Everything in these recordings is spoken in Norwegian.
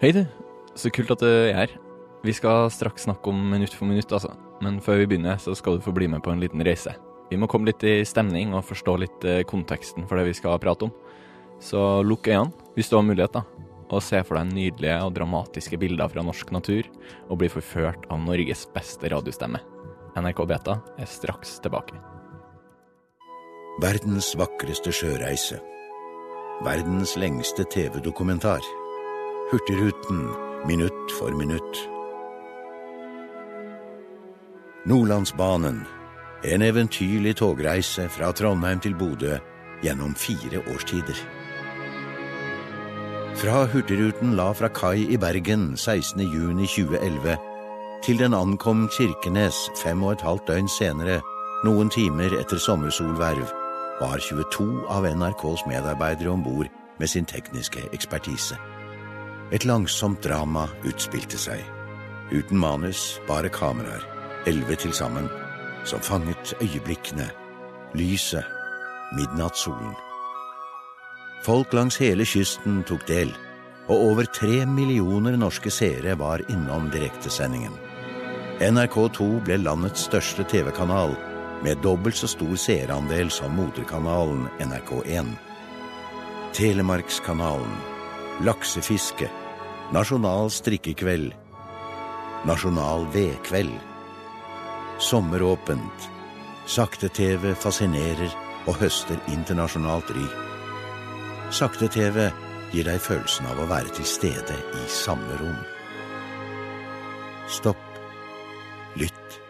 Hei, du. Så kult at du er her. Vi skal straks snakke om minutt for minutt, altså. Men før vi begynner, så skal du få bli med på en liten reise. Vi må komme litt i stemning og forstå litt eh, konteksten for det vi skal prate om. Så lukk øynene, hvis du har mulighet, da. Og se for deg nydelige og dramatiske bilder fra norsk natur, og bli forført av Norges beste radiostemme. NRK Beta er straks tilbake. Verdens vakreste sjøreise. Verdens lengste TV-dokumentar. Hurtigruten minutt for minutt. Nordlandsbanen. En eventyrlig togreise fra Trondheim til Bodø gjennom fire årstider. Fra Hurtigruten la fra kai i Bergen 16.6.2011 til den ankom Kirkenes fem og et halvt døgn senere, noen timer etter sommersolverv, var 22 av NRKs medarbeidere om bord med sin tekniske ekspertise. Et langsomt drama utspilte seg. Uten manus, bare kameraer, elleve til sammen, som fanget øyeblikkene, lyset, midnattssolen. Folk langs hele kysten tok del, og over tre millioner norske seere var innom direktesendingen. NRK2 ble landets største TV-kanal, med dobbelt så stor seerandel som moderkanalen NRK1. Telemarkskanalen, laksefiske, nasjonal strikkekveld, nasjonal vedkveld, sommeråpent, sakte-TV fascinerer og høster internasjonalt ry. Sakte-TV gir deg følelsen av å være til stede i samme rom. Stopp. Lytt.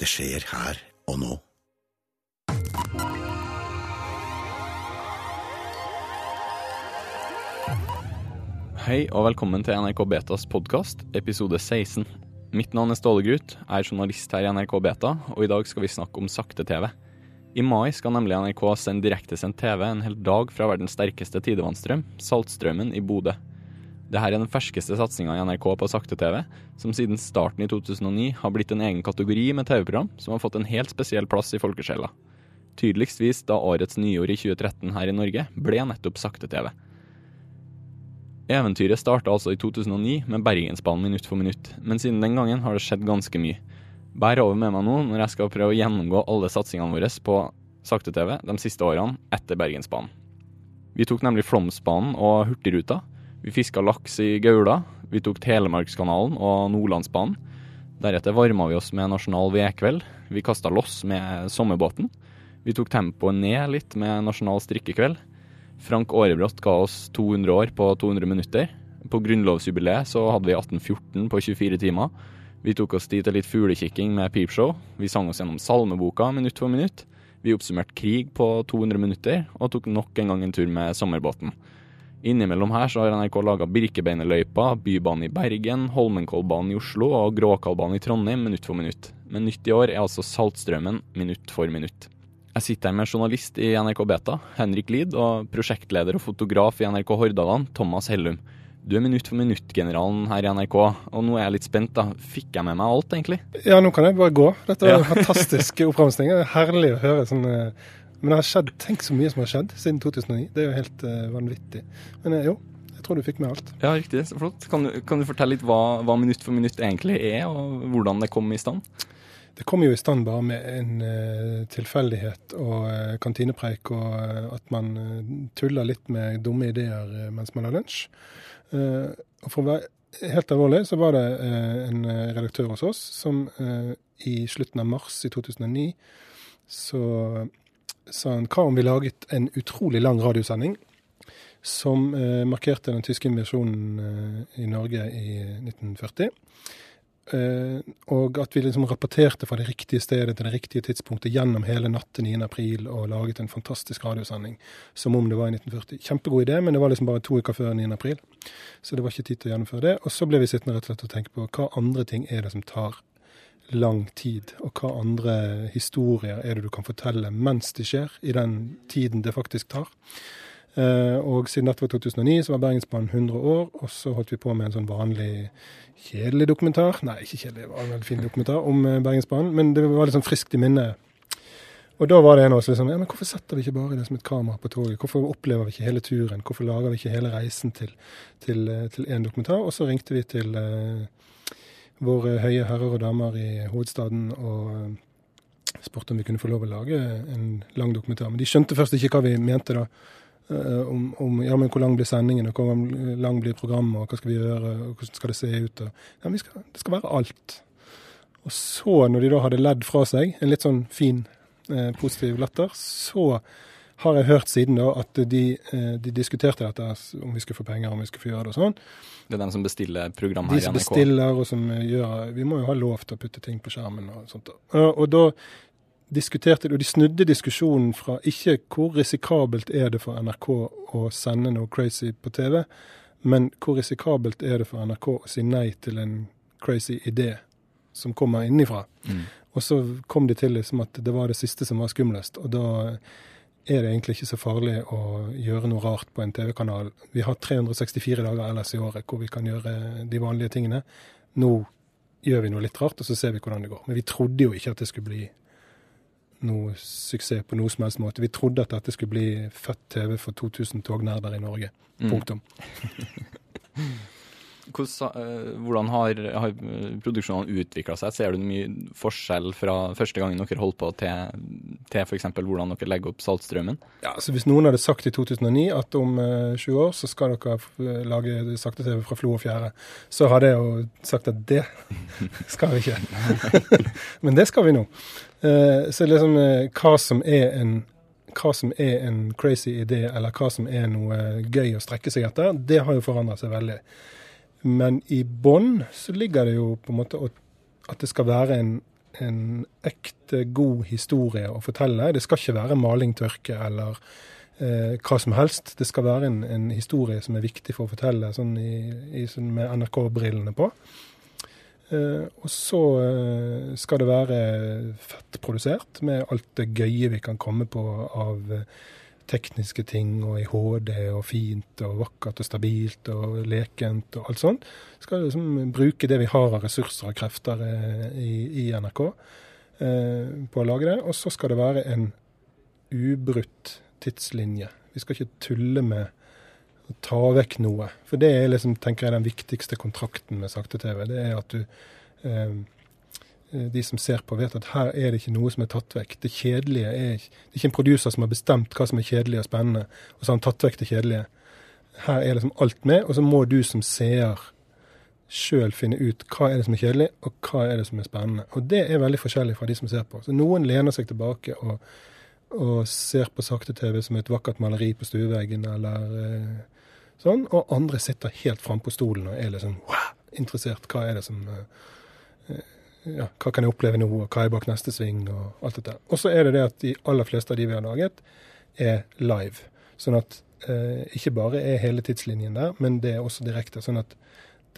Det skjer her og nå. Hei og velkommen til NRK Betas podkast, episode 16. Mitt navn er Ståle Grut, jeg er journalist her i NRK Beta, og i dag skal vi snakke om sakte-TV. I mai skal nemlig NRK sende direktesendt TV en hel dag fra verdens sterkeste tidevannsstrøm, Saltstrømmen i Bodø. Dette er den ferskeste satsinga i NRK på sakte-TV, som siden starten i 2009 har blitt en egen kategori med TV-program som har fått en helt spesiell plass i folkesjela. Tydeligst vist da årets nyord i 2013 her i Norge ble nettopp sakte-TV. Eventyret starta altså i 2009 med Bergensbanen minutt for minutt, men siden den gangen har det skjedd ganske mye. Bær over med meg nå når jeg skal prøve å gjennomgå alle satsingene våre på sakte-TV de siste årene etter Bergensbanen. Vi tok nemlig Flåmsbanen og Hurtigruta. Vi fiska laks i Gaula. Vi tok Telemarkskanalen og Nordlandsbanen. Deretter varma vi oss med Nasjonal vedkveld. Vi kasta loss med sommerbåten. Vi tok tempoet ned litt med Nasjonal strikkekveld. Frank Aarebrot ga oss 200 år på 200 minutter. På grunnlovsjubileet så hadde vi 1814 på 24 timer. Vi tok oss tid til litt fuglekikking med peepshow. Vi sang oss gjennom salmeboka minutt for minutt. Vi oppsummerte krig på 200 minutter, og tok nok en gang en tur med sommerbåten. Innimellom her så har NRK laga Birkebeinerløypa, Bybanen i Bergen, Holmenkollbanen i Oslo og Gråkallbanen i Trondheim minutt for minutt. Men nytt i år er altså Saltstraumen minutt for minutt. Jeg sitter her med journalist i NRK Beta, Henrik Lid, og prosjektleder og fotograf i NRK Hordaland, Thomas Hellum. Du er minutt for minutt-generalen her i NRK, og nå er jeg litt spent. da. Fikk jeg med meg alt, egentlig? Ja, nå kan jeg bare gå. Dette var ja. en fantastisk oppramsing. Herlig å høre sånn Men det har skjedd, tenk så mye som har skjedd siden 2009. Det er jo helt uh, vanvittig. Men uh, jo, jeg tror du fikk med alt. Ja, riktig. Så flott. Kan du, kan du fortelle litt hva, hva, minutt for minutt egentlig er, og hvordan det kom i stand? Det kom jo i stand bare med en uh, tilfeldighet og uh, kantinepreik, og uh, at man tuller litt med dumme ideer mens man har lunsj. og for å være helt alvorlig, så var det en redaktør hos oss som i slutten av mars i 2009 så sa han hva om vi laget en utrolig lang radiosending som markerte den tyske invasjonen i Norge i 1940. Uh, og at vi liksom rapporterte fra det riktige stedet til det riktige tidspunktet gjennom hele natt til 9. april og laget en fantastisk radiosending som om det var i 1940. Kjempegod idé, men det var liksom bare to uker før 9. april. Så det var ikke tid til å gjennomføre det. Og så ble vi sittende rett og slett og tenke på hva andre ting er det som tar lang tid, og hva andre historier er det du kan fortelle mens det skjer, i den tiden det faktisk tar. Uh, og siden dette var 2009, så var Bergensbanen 100 år, og så holdt vi på med en sånn vanlig kjedelig dokumentar. Nei, ikke kjedelig, det var en veldig fin dokumentar om uh, Bergensbanen, men det var litt sånn friskt i minnet. Og da var det en av oss liksom ja, men hvorfor setter vi ikke bare det som et kamera på toget? Hvorfor opplever vi ikke hele turen? Hvorfor lager vi ikke hele reisen til, til, til en dokumentar? Og så ringte vi til uh, våre høye herrer og damer i hovedstaden og spurte om vi kunne få lov å lage en lang dokumentar. Men de skjønte først ikke hva vi mente da. Uh, om, om, ja, men hvor lang blir sendingen, og hvor lang blir programmet, og hva skal vi gjøre, og hvordan skal det se ut? Og, ja, skal, det skal være alt. Og så, når de da hadde ledd fra seg, en litt sånn fin eh, positiv latter, så har jeg hørt siden da at de, eh, de, diskuterte dette, om vi skulle få penger, om vi skulle få gjøre det og sånn. Det er dem som bestiller program her i NRK? De som bestiller og som gjør Vi må jo ha lov til å putte ting på skjermen og sånt. Og, og da diskuterte og de snudde diskusjonen fra ikke hvor risikabelt er det for NRK å sende noe crazy på TV, men hvor risikabelt er det for NRK å si nei til en crazy idé som kommer innenfra. Mm. Og så kom de til liksom at det var det siste som var skumlest. Og da er det egentlig ikke så farlig å gjøre noe rart på en TV-kanal. Vi har 364 dager ellers i året hvor vi kan gjøre de vanlige tingene. Nå gjør vi noe litt rart, og så ser vi hvordan det går. Men vi trodde jo ikke at det skulle bli noe suksess på noe som helst måte. Vi trodde at dette skulle bli født TV for 2000 tognerder i Norge. Mm. Punktum. Eh, hvordan har, har produksjonene utvikla seg? Ser du mye forskjell fra første gangen dere holdt på, til, til f.eks. hvordan dere legger opp Saltstraumen? Ja, altså Hvis noen hadde sagt i 2009 at om uh, eh, 20 år så skal dere eh, lage sakte-TV fra Flo og Fjære, så hadde jeg jo sagt at det skal vi ikke. Men det skal vi nå. Uh, så liksom uh, hva som er en hva som er en crazy idé, eller hva som er noe gøy å strekke seg etter, det har jo forandret seg veldig. Men i bånn så ligger det jo på en måte at det skal være en, en ekte god historie å fortelle. Det skal ikke være maling, tørke eller eh, hva som helst. Det skal være en, en, historie som er viktig for å fortelle, sånn, i, i, sånn med NRK-brillene på. Eh, og så eh, skal det være fettprodusert med alt det gøye vi kan komme på av eh, tekniske ting og i HD og fint og vakkert og stabilt og lekent og alt sånt. Skal liksom bruke det vi har av ressurser og krefter i, i NRK på å lage det. Og så skal det være en ubrutt tidslinje. Vi skal ikke tulle med ta vekk noe. For det er liksom, tenker jeg, den viktigste kontrakten med sakte-TV. Det er at du eh, Eh, de som ser på, vet at her er det ikke noe som er tatt vekk. Det kjedelige er ikke Det er ikke en produser som har bestemt hva som er kjedelig og spennende, og så har han tatt vekk det kjedelige. Her er liksom alt med, og så må du som seer sjøl finne ut hva er det som er kjedelig, og hva er det som er spennende. Og det er veldig forskjellig fra de som ser på. Så noen lener seg tilbake og, og ser på sakte-TV som et vakkert maleri på stueveggen eller eh, sånn, og andre sitter helt frampå stolen og er liksom wow, interessert. Hva er det som eh, ja, hva kan jeg oppleve nå, og hva er bak neste sving, og alt dette. Og så er det det at de aller fleste av de vi har laget, er live. Sånn at eh, ikke bare er hele tidslinjen der, men det er også direkte. Sånn at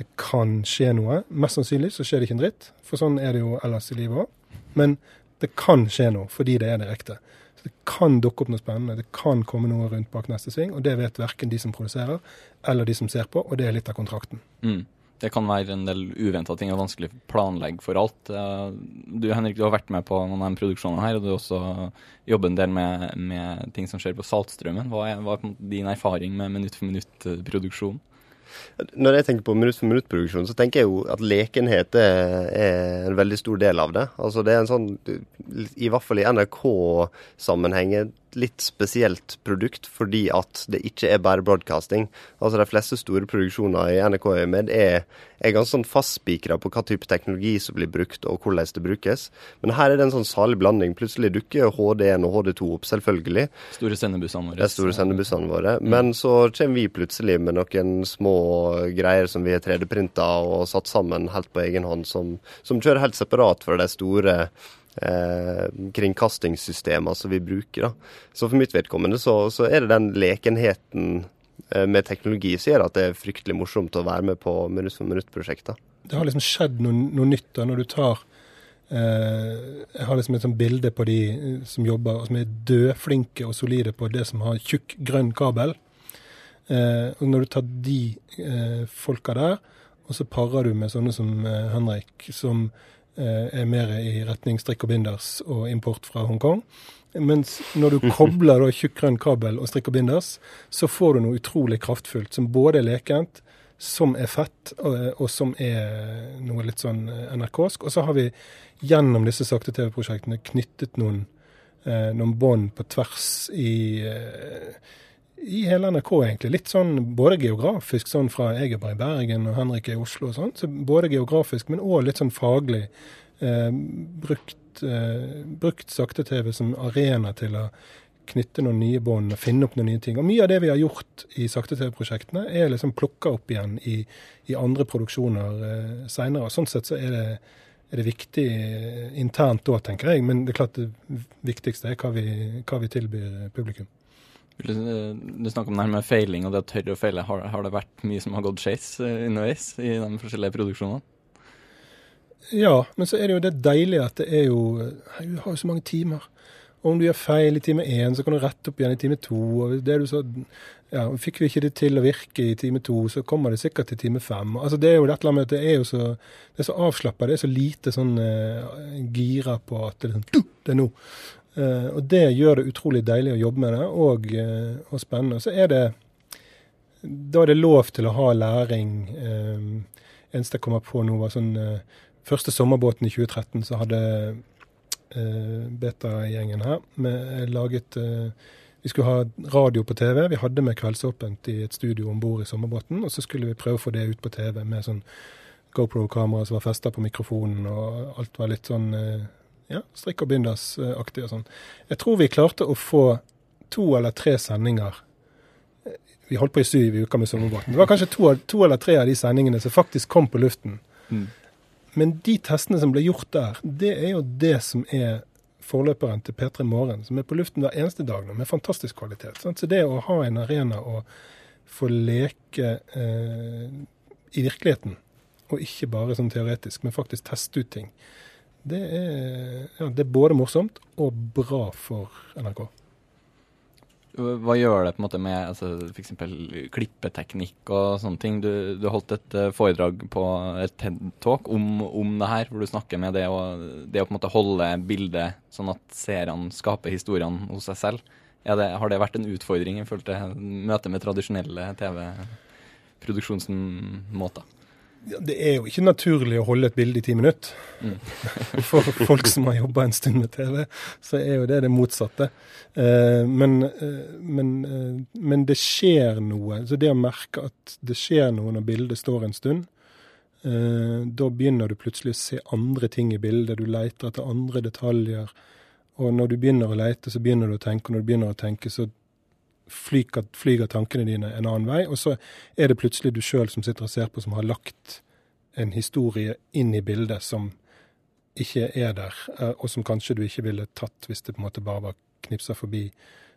det kan skje noe. Mest sannsynlig så skjer det ikke en dritt, for sånn er det jo ellers i livet òg. Men det kan skje noe fordi det er direkte. Det kan dukke opp noe spennende, det kan komme noe rundt bak neste sving, og det vet verken de som produserer eller de som ser på, og det er litt av kontrakten. Mm det kan være en del uventa ting og vanskelig å planlegge for alt. Du Henrik, du har vært med på noen av de produksjonene her, og du har også jobbet en del med, med ting som skjer på Saltstraumen. Hva hva er din erfaring med minutt-for-minutt-produksjon? Når jeg tenker på minutt for minutt-produksjon, så tenker jeg jo at lekenhet er en veldig stor del av det. Altså det er en sånn, i hvert fall i NRK-sammenheng, litt spesielt produkt fordi at det ikke er bare broadcasting. Altså De fleste store produksjoner i NRK er med, er, er ganske sånn fastspikra på hva type teknologi som blir brukt, og hvordan det brukes. Men her er det en sånn salig blanding. Plutselig dukker HD1 og HD2 opp, selvfølgelig. Store sendebussene våre. Det er store sendebussene våre. Mm. Men så kommer vi plutselig med noen små greier som vi har 3D-printa og satt sammen helt på egen hånd, som, som kjører helt separat fra de store eh, kringkastingssystemer som vi bruker. Da. Så for mitt vedkommende så, så er det den lekenheten eh, med teknologi som gjør at det er fryktelig morsomt å være med på Minutt for minutt-prosjekter. Det har liksom skjedd noe, noe nytt da, når du tar eh, Jeg har liksom et sånt bilde på de eh, som jobber, som er dødflinke og solide på det som har tjukk, grønn kabel. Eh, og når du tar de eh, folka der, og så parer du med sånne som Henrik, som er mer i retning strikk og binders og import fra Hongkong. Mens når du kobler da tjukk grønn kabel og strikk og binders, så får du noe utrolig kraftfullt som både er lekent, som er fett, og, og som er noe litt sånn NRK-sk. Og så har vi gjennom disse sakte-TV-prosjektene knyttet noen, eh, noen bånd på tvers i eh, i hele NRK, egentlig. Litt sånn både geografisk, sånn fra jeg er bare i Bergen og Henrik er i Oslo og sånn. Så både geografisk, men òg litt sånn faglig. Eh, brukt, eh, brukt sakte-TV som arena til å knytte noen nye bånd og finne opp noen nye ting. Og mye av det vi har gjort i sakte-TV-prosjektene, er liksom plukka opp igjen i, i andre produksjoner eh, seinere. Sånn sett så er det, er det viktig eh, internt da, tenker jeg. Men det er klart det viktigste er hva vi, hva vi tilbyr publikum. Du snakker om det her med feiling og det å tørre å feile. Har, har, det vært mye som har gått skeis eh, underveis i de forskjellige produksjonene? Ja, men så er det jo det deilige at det er jo Du har jo så mange timer. Og om du gjør feil i time én, så kan du rette opp igjen i time to. og det du så, ja, Fikk vi ikke det til å virke i time to, så kommer det sikkert til time fem. Altså Det er jo dette med at det er jo så det så avslappa. Det er så lite sånn uh, gira på at det er, sånn, det er nå. Uh, og det gjør det utrolig deilig å jobbe med det, og, uh, og spennende. Så er det Da er det lov til å ha læring. Uh, eneste jeg kommer på nå, var sånn Første sommerbåten i 2013 så hadde Beta-gjengen her med, laget vi skulle ha radio på TV. Vi hadde med Kveldsåpent i et studio om bord i sommerbåten. Og så skulle vi prøve å få det ut på TV med sånn GoPro-kamera som var festa på mikrofonen, og alt var litt sånn ja, strikk og binders-aktig og sånn. Jeg tror vi klarte å få to eller tre sendinger. Vi holdt på i syv uker med Sommerbåten. Det var kanskje to, to, eller tre av de sendingene som faktisk kom på luften. Mm. Men de testene som ble gjort der, det er jo det som er forløperen til P3 Morgen, som er på luften hver eneste dag nå, med fantastisk kvalitet. Sant? Så det å ha en arena å få leke eh, i virkeligheten, og ikke bare sånn teoretisk, men faktisk teste ut ting, det er, ja, det er både morsomt og bra for NRK. Hva gjør det på en måte med altså, f.eks. klippeteknikk og sånne ting? Du, du holdt et uh, foredrag på et TED-talk om, om, det her, hvor du snakker med det, og, det å på en måte holde bildet sånn at seerne skaper historiene hos seg selv. Det, har det vært en utfordring i møtet med tradisjonelle TV-produksjonsmåter? Det er jo ikke naturlig å holde et bilde i ti minutter. Mm. For folk som har jobba en stund med TV, så er jo det det motsatte. Eh, men, eh, men, eh, men, det skjer noe. Så det å merke at det skjer noe når bildet står en stund, da begynner du plutselig å se andre ting i bildet. Du leter etter andre detaljer. Og når du begynner å lete, så begynner du å tenke. Og når du begynner å tenke, så flyger, flyger, tankene dine en annen vei, og så er det plutselig du sjøl som sitter og ser på, som har lagt en historie inn i bildet som ikke er der, eh, og som kanskje du ikke ville tatt hvis det på en måte bare var knipsa forbi.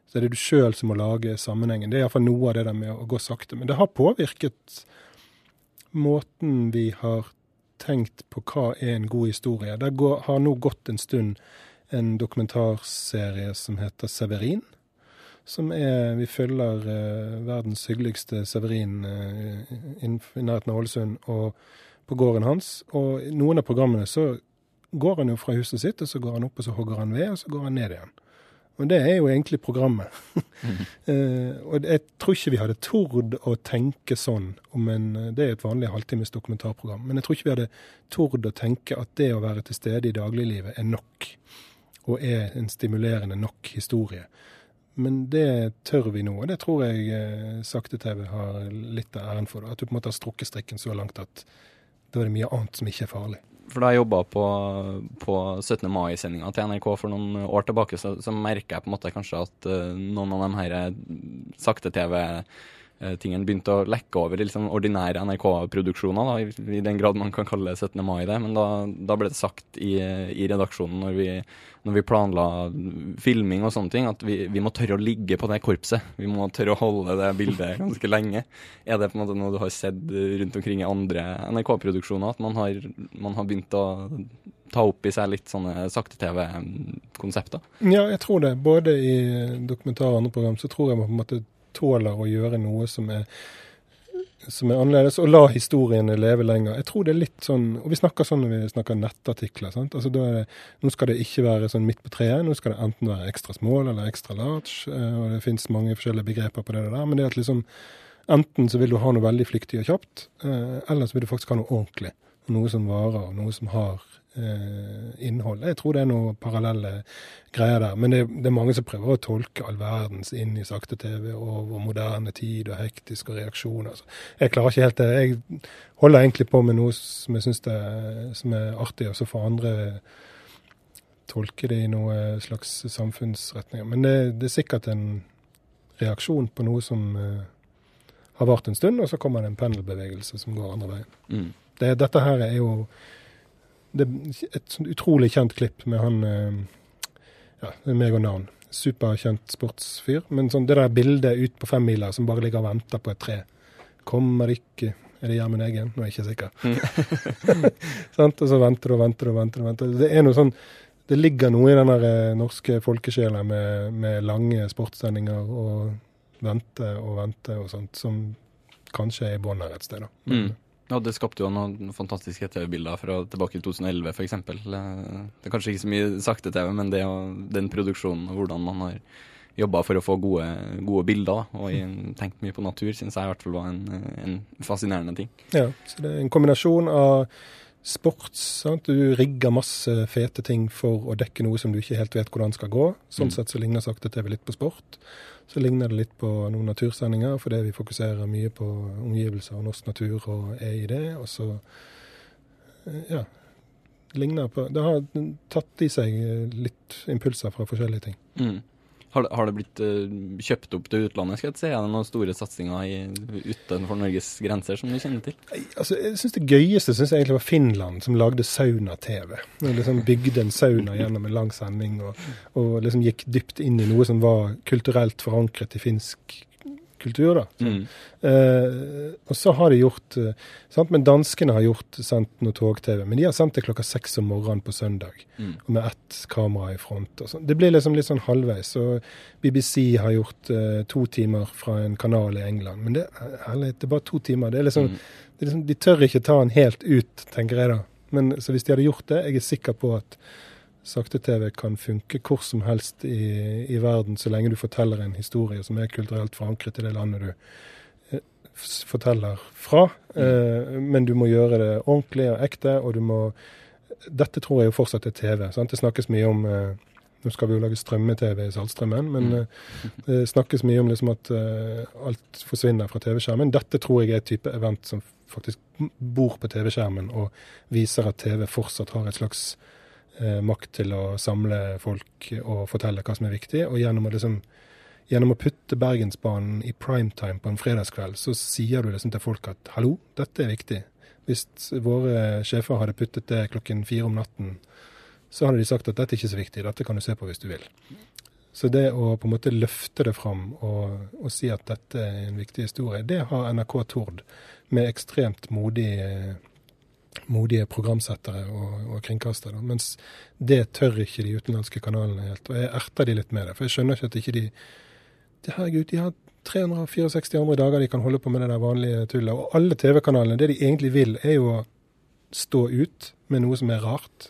Så er det du sjøl som må lage sammenhengen. Det er iallfall noe av det der med å gå sakte. Men det har påvirket måten vi har tenkt på hva er en god historie. Det har nå gått en stund en dokumentarserie som heter Severin som er Vi følger eh, verdens hyggeligste Severin eh, i nærheten av Ålesund og på gården hans. Og i noen av programmene så går han jo fra huset sitt, og så går han opp og så hogger han ved, og så går han ned igjen. Og det er jo egentlig programmet. Mm. eh, og jeg tror ikke vi hadde tord å tenke sånn om en Det er et vanlig halvtimes dokumentarprogram. Men jeg tror ikke vi hadde tord å tenke at det å være til stede i dagliglivet er nok. Og er en stimulerende nok historie. Men det tør vi nå, og det tror jeg eh, Sakte-TV har litt av æren for. At du på en måte har strukket strikken så langt at da er det mye annet som ikke er farlig. For Da jeg jobba på, på 17. mai-sendinga til NRK for noen år tilbake, så, så merker jeg på en måte kanskje at uh, noen av de her eh, sakte-TV Eh, tingen begynte å lekke over i liksom ordinære NRK-produksjoner, i, i, den grad man kan kalle det 17. mai det. Men da, da ble det sagt i, i redaksjonen når vi, når vi, planla filming og sånne ting, at vi, vi, må tørre å ligge på det korpset. Vi må tørre å holde det bildet ganske lenge. Er det på en måte noe du har sett rundt omkring i andre NRK-produksjoner, at man har, man har begynt å ta opp i seg litt sånne sakte-TV-konsepter? Ja, jeg tror det. Både i dokumentar og andre program så tror jeg man på en måte tåler å gjøre noe som er som er annerledes, og la historiene leve lenger. Jeg tror det er litt sånn, og Vi snakker sånn når vi snakker nettartikler. sant? Altså da er det, Nå skal det ikke være sånn midt på treet. Nå skal det enten være ekstra small eller ekstra large. eh, og Det finnes mange forskjellige begreper på det der. Men det er at liksom enten så vil du ha noe veldig flyktig og kjapt, eh, eller så vil du faktisk ha noe ordentlig. Noe som varer, noe som har eh, innhold. Jeg tror det er noen parallelle greier der. Men det, det er mange som prøver å tolke all verdens inn i sakte-TV og vår moderne tid og hektisk og reaksjoner. Altså. Jeg klarer ikke helt det. Jeg holder egentlig på med noe som jeg syns som er artig, og så får andre tolke det i noe slags samfunnsretninger. Men det, det er sikkert en reaksjon på noe som eh, har vart en stund, og så kommer det en pendelbevegelse som går andre veien. Mm. Det, dette her er jo det er et sånt utrolig kjent klipp med han eh, Ja, meg og navn. Superkjent sportsfyr. Men sånn, det der bildet ut på femmila som bare ligger og venter på et tre. Kommer ikke Er det Gjermund Eggen? Nå er jeg ikke sikker. Sant? og så venter du og venter og venter. og venter. Det er noe sånn det ligger noe i den eh, norske folkesjela med, med lange sportssendinger og vente og vente og sånt, som kanskje er i bånn her et sted. da. Mm. Ja, det skapte jo noen fantastiske TV-bilder fra tilbake i 2011 f.eks. Det er kanskje ikke så mye sakte-TV, men det og den produksjonen og hvordan man har jobba for å få gode, gode bilder da, og tenkt mye på natur, syns jeg i hvert fall var en, en fascinerende ting. Ja, så det er en kombinasjon av sports. Sant? Du rigger masse fete ting for å dekke noe som du ikke helt vet hvordan skal gå. Sånn Mm. sett så ligner sakte-TV litt på sport. Så ligner det litt på noen natursendinger, fordi vi fokuserer mye på omgivelser og norsk natur og er i det. Og så ja, ligner på Det har tatt i seg litt impulser fra forskjellige ting. Mm. Har, har det blitt uh, kjøpt opp til utlandet? skal jeg si? Er det noen store satsinger i, utenfor Norges grenser som du kjenner til? Altså, jeg synes Det gøyeste synes jeg egentlig var Finland, som lagde sauna-TV. Liksom bygde en sauna gjennom en lang sending og, og liksom gikk dypt inn i noe som var kulturelt forankret i finsk kultur. da. Mm. Eh, og så har de gjort eh, sant? Men danskene har gjort sendt noe tog-TV. Men de har sendt det klokka seks om morgenen på søndag. Mm. Og med ett kamera i front. og sånn. Det blir liksom litt sånn halvveis. Og BBC har gjort eh, to timer fra en kanal i England. Men det, ærlig, det er bare to timer. Det er liksom, Mm. det er liksom, de tør ikke ta den helt ut, tenker jeg da. Men så hvis de hadde gjort det, jeg er sikker på at sakte-TV kan funke hvor som helst i, i verden, så lenge du forteller en historie som er kulturelt forankret i det landet du eh, forteller fra. Eh, men du må gjøre det ordentlig og ekte, og du må Dette tror jeg jo fortsatt er TV. Sant? Det snakkes mye om eh, Nå skal vi jo lage strømme-TV i Saltstrømmen, men Mm. det snakkes mye om liksom at alt forsvinner fra TV-skjermen. Dette tror jeg er et type event som faktisk bor på TV-skjermen og viser at TV fortsatt har et slags makt til å samle folk og fortelle hva som er viktig. Og gjennom å, liksom, gjennom å putte Bergensbanen i primetime på en fredagskveld, så sier du liksom til folk at hallo, dette er viktig. Hvis våre sjefer hadde puttet det klokken fire om natten, så hadde de sagt at dette er ikke så viktig, dette kan du se på hvis du vil. Så det å på en måte løfte det fram og, og si at dette er en viktig historie, det har NRK Tord med ekstremt modige, modige programsettere og, og kringkastere. Mens det tør ikke de utenlandske kanalene helt. Og jeg erter de litt med det, for jeg skjønner ikke at ikke de de- Herregud, de har 364 andre dager de kan holde på med det der vanlige tullet. Og alle TV-kanalene, det de egentlig vil, er jo å stå ut med noe som er rart.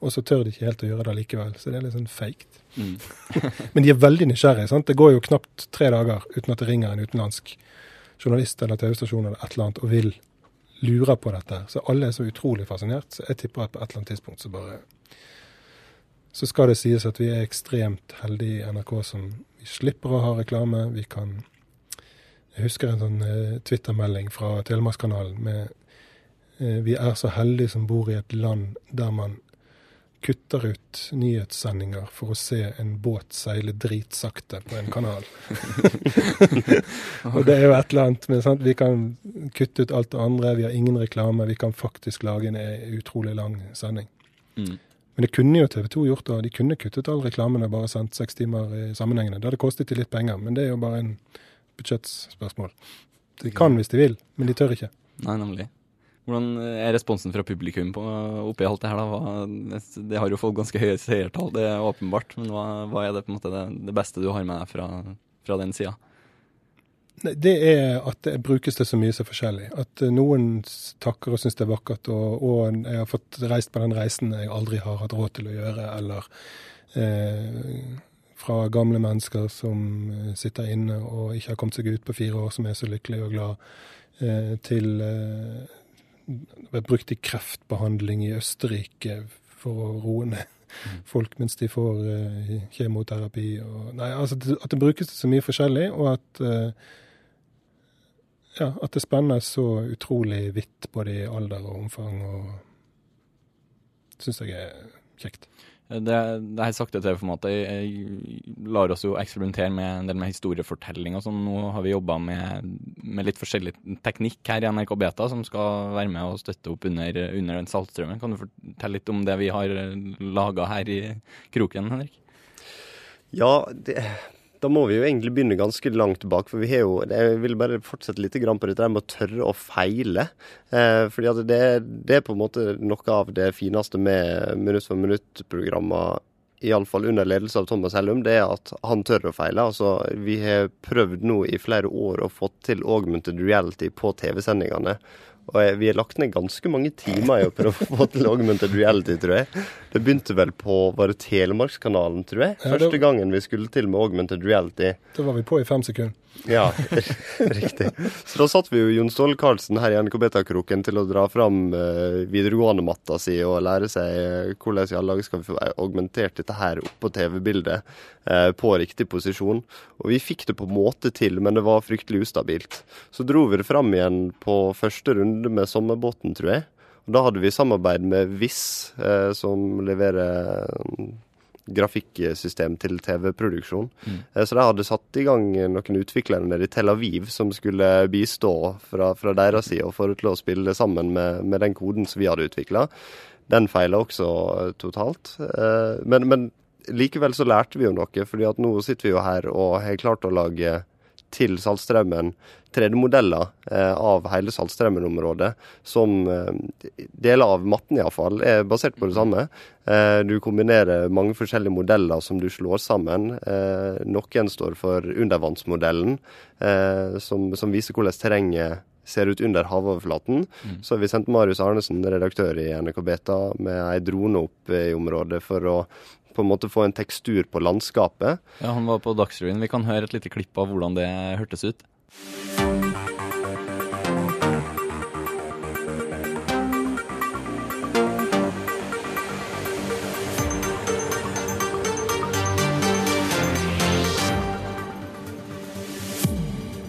Og så tør de ikke helt å gjøre det likevel. Så det er litt sånn feigt. Mm. Men de er veldig nysgjerrige. sant? Det går jo knapt tre dager uten at det ringer en utenlandsk journalist eller TV-stasjon eller et eller annet og vil lure på dette. Så alle er så utrolig fascinert. Så jeg tipper at på et eller annet tidspunkt så bare Så skal det sies at vi er ekstremt heldige i NRK som vi slipper å ha reklame. Vi kan Jeg husker en sånn eh, Twitter-melding fra Telemarkskanalen med eh, Vi er så heldige som bor i et land der man kutter ut nyhetssendinger for å se en båt seile dritsakte på en kanal. og det er jo et eller annet med sant? Vi kan kutte ut alt det andre, vi har ingen reklame. Vi kan faktisk lage en utrolig lang sending. Mm. Men det kunne jo TV 2 gjort, og de kunne kuttet all reklamen og bare sendt seks timer i sammenhengende. Det hadde kostet de litt penger, men det er jo bare en budsjettspørsmål. De kan hvis de vil, men de tør ikke. Nei, nemlig. Hvordan er responsen fra publikum på, oppi alt det her? da? Hva, det har jo fått ganske høye seertall, det er åpenbart. Men hva, hva er det på en måte det, det beste du har med deg fra, fra den sida? Det er at det brukes det så mye så forskjellig. At eh, noen takker og syns det er vakkert, og, og, jeg har fått reist på den reisen jeg aldri har hatt råd til å gjøre, eller eh, fra gamle mennesker som eh, sitter inne og ikke har kommet seg ut på fire år, som er så lykkelige og glad, eh, til eh, brukt i kreftbehandling i Østerrike for å roe ned mm. folk mens de får uh, kjemoterapi. Og, nei, altså At det brukes så mye forskjellig, og at uh, ja, at det spenner så utrolig vidt både i alder og omfang, og syns jeg er kjekt. Det, det her sakte TV-formatet lar oss jo eksperimentere med en del med historiefortelling og sånn. Nå har vi jobba med, med, litt forskjellig teknikk her i NRK Beta som skal være med og støtte opp under, under den saltstrømmen. Kan du fortelle litt om det vi har laga her i kroken, Henrik? Ja, det, da må vi jo egentlig begynne ganske langt bak. For vi har jo Jeg vil bare fortsette litt på dette med å tørre å feile. Eh, fordi at det, det, er på en måte noe av det fineste med minutt for minutt-programmer iallfall under ledelse av Thomas Hellum, det er at han tør å feile. Altså, vi har prøvd nå i flere år å få til augmented reality på TV-sendingene. Og vi har lagt ned ganske mange timer i å prøve å få til augmented reality, tror jeg. Det begynte vel på var det Telemarkskanalen, tror jeg. Første gangen vi skulle til med augmented reality. Da var vi på i fem sekunder. Ja, riktig. Så da satt vi jo Jon Ståle Karlsen her i NRK Beta-kroken til å dra fram uh, videregående-matta si og lære seg uh, hvordan i alle dager skal vi få augmentert dette her oppå TV-bildet uh, på riktig posisjon. Og vi fikk det på en måte til, men det var fryktelig ustabilt. Så dro vi det fram igjen på første runde med Sommerbåten, tror jeg. Og da hadde vi samarbeid med Viss, som leverer grafikksystem til TV-produksjon. Mm. Eh, så de hadde satt i gang noen utviklere nede i Tel Aviv som skulle bistå fra, fra deres side og få det til å spille sammen med, med den koden som vi hadde utvikla. Den feila også totalt. Eh, men, men, likevel så lærte vi jo noe, fordi at nå sitter vi jo her og har klart å lage til Saltstraumen 3D-modeller eh, av hele Saltstraumen-området, som eh, deler av matten iallfall er basert på det samme. Eh, du kombinerer mange forskjellige modeller som du slår sammen. Eh, noen står for undervannsmodellen, eh, som, som, viser hvordan terrenget ser ut under havoverflaten. Mm. Så vi sendt Marius Arnesen, redaktør i NRK Beta, med ei drone opp i området for å på en måte få en tekstur på landskapet. Ja, Han var på Dagsrevyen. Vi kan høre et lite klipp av hvordan det hørtes ut.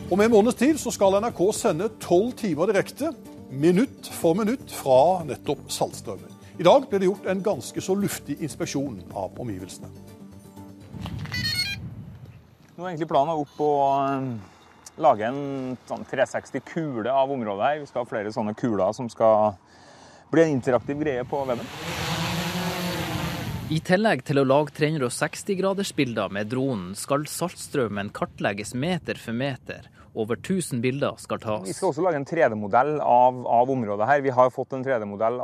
Om en måneds tid så skal NRK sende tolv timer direkte, minutt for minutt, fra nettopp Saltstraumen. I dag ble det gjort en ganske så luftig inspeksjon av omgivelsene. Nå er egentlig planen opp å eh, lage en sånn 360 kule av området her. Vi skal ha flere sånne kuler som skal bli en interaktiv greie på weben. I tillegg til å lage 360-gradersbilder med dronen, skal saltstrømmen kartlegges meter for meter over 1000 bilder skal tas. Vi skal også lage en 3D-modell av, av, området her. Vi har fått en 3D-modell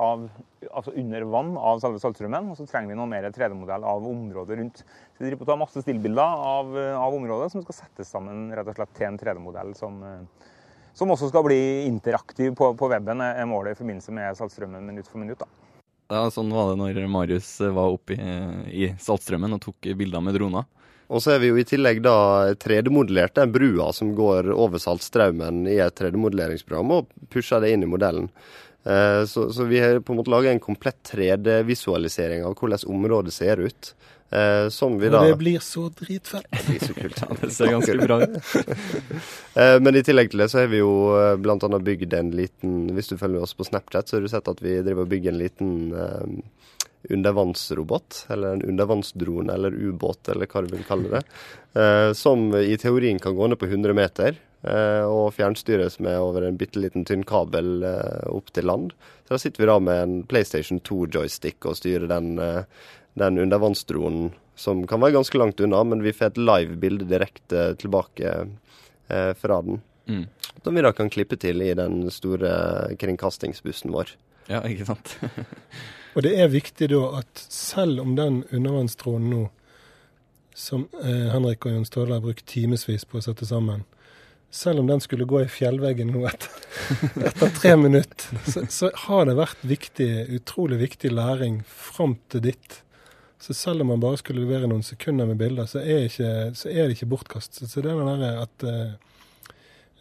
altså under vann av selve saltstrømmen, og så trenger vi noe mer 3D-modell av området rundt. Så Vi driver på å ta masse stillbilder av, av, området som skal settes sammen rett og slett til en 3D-modell som, som, også skal bli interaktiv på, på weben, er målet i forbindelse med saltstrømmen minutt for minutt. da. Ja, Sånn var det når Marius var oppe i, i Saltstrømmen og tok bilder med droner. Og så er vi jo i tillegg da 3D-modellert den brua som går over Saltstraumen i et 3D-modelleringsprogram, og pusher det inn i modellen. Eh, så, så, vi har på en måte laga en komplett 3D-visualisering av hvordan området ser ut. Eh, som vi da det blir så dritfett. Det blir så kult. ja, det ser ganske bra ut. eh, men i tillegg til det så har vi jo bl.a. bygd en liten Hvis du følger oss på Snapchat, så har du sett at vi driver og bygger en liten eh, undervannsrobot, eller en undervannsdrone eller ubåt, eller hva du vil kalle det, eh, som i teorien kan gå ned på 100 meter. Eh, og fjernstyres med over en bitte liten tynn kabel eh, opp til land. Så da sitter vi da med en PlayStation 2-joystick og styrer den, eh, den undervannsdronen, som kan være ganske langt unna, men vi får et live bilde direkte tilbake eh, fra den. Mm. Som vi da kan klippe til i den store kringkastingsbussen vår. Ja, ikke sant. Og det er viktig da at selv om den undervannstråden nå, som eh, Henrik og Jon Ståle har brukt timevis på å sette sammen, selv om den skulle gå i fjellveggen nå etter, etter tre minutter, så, så, har det vært viktig, utrolig viktig læring fram til ditt. Så selv om man bare skulle levere noen sekunder med bilder, så er, ikke, så er det ikke bortkastet. Så det er den der at uh,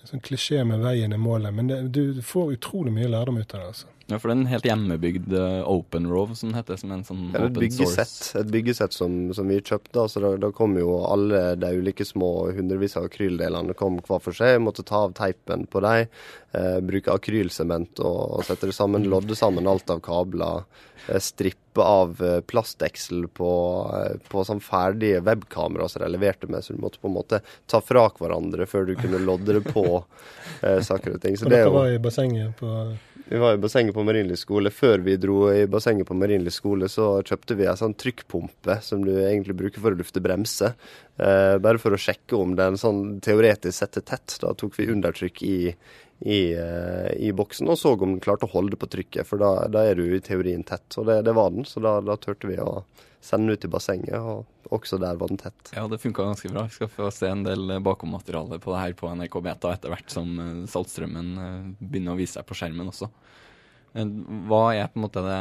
Sånn klisjé med veien er målet, men det, du får utrolig mye lærdom ut av det. altså. Ja, for det er en helt hjemmebygd uh, Open Rove, som det heter. som en sånn ja, et byggesett, et byggesett som, som, vi kjøpte. altså da, da, kom jo alle de ulike små hundrevis av akryldelene kom hver for seg. Måtte ta av teipen på dem. Eh, bruke akrylsement og, og, sette det sammen. Lodde sammen alt av kabler. Eh, strippe av eh, plastdeksel på, eh, på sånn ferdige webkamera som de leverte med, så du måtte på en måte ta fra hverandre før du kunne lodde det på eh, saker og ting. Så og det dere var i bassenget på vi var i bassenget på Marienlyst skole. Før vi dro i bassenget på Marienlyst skole, så kjøpte vi en sånn trykkpumpe som du egentlig bruker for å lufte bremse. Eh, bare for å sjekke om den sånn teoretisk setter tett. Da tok vi undertrykk i, i, uh, i, boksen og så om den klarte å holde på trykket, for da, da er du i teorien tett. Og det, det var den, så da, da turte vi å sende den ut i bassenget, og også der var den tett. Ja, det funka ganske bra. Vi skal få se en del eh, bakommateriale på det her på NRK Beta etter hvert som eh, Saltstrømmen eh, begynner å vise seg på skjermen også. Hva er på en måte det,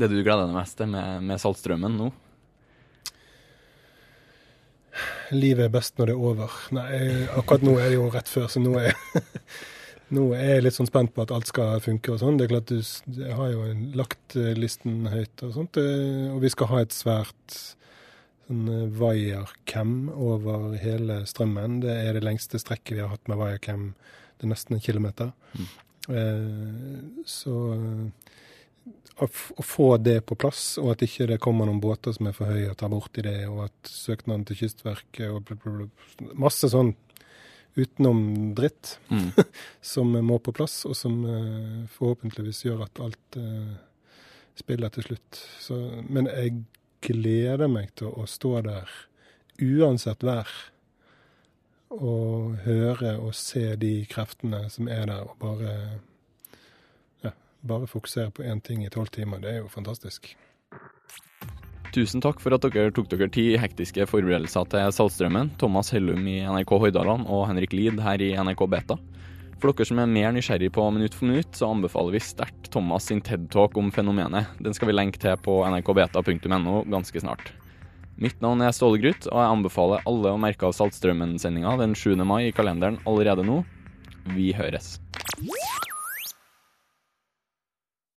det du gleder deg mest til med, med Saltstrømmen nå? Livet er best når det er over. Nei, akkurat nå er det jo rett før, så nå er Nå er jeg litt sånn spent på at alt skal funke og sånn. Det er klart du jeg har jo lagt eh, listen høyt og sånt. Eh, og vi skal ha et svært sånn wire-cam eh, over hele strømmen. Det er det lengste strekket vi har hatt med wire-cam. Det er nesten en kilometer. Mm. Eh, så å få det på plass, og at ikke det kommer noen båter som er for høye og tar borti det, og at søknaden til Kystverket og blablabla, Masse sånn utenom dritt mm. som må på plass, og som uh, forhåpentligvis gjør at alt uh, spiller til slutt. Så, men jeg gleder meg til å stå der uansett vær. Og høre og se de kreftene som er der, og bare, bare fokusere på én ting i tolv timer. Det er jo fantastisk. Tusen takk for at dere tok dere tid i hektiske forberedelser til Saltstrømmen. Thomas Hellum i NRK Hordaland og Henrik Lid her i NRK Beta. For dere som er mer nysgjerrig på Minutt for minutt, så anbefaler vi sterkt Thomas sin TED-talk om fenomenet. Den skal vi lenke til på nrkbeta.no ganske snart. Mitt navn er Ståle Gruth, og jeg anbefaler alle å merke av Saltstrømmen-sendinga den 7. mai i kalenderen allerede nå. Vi høres.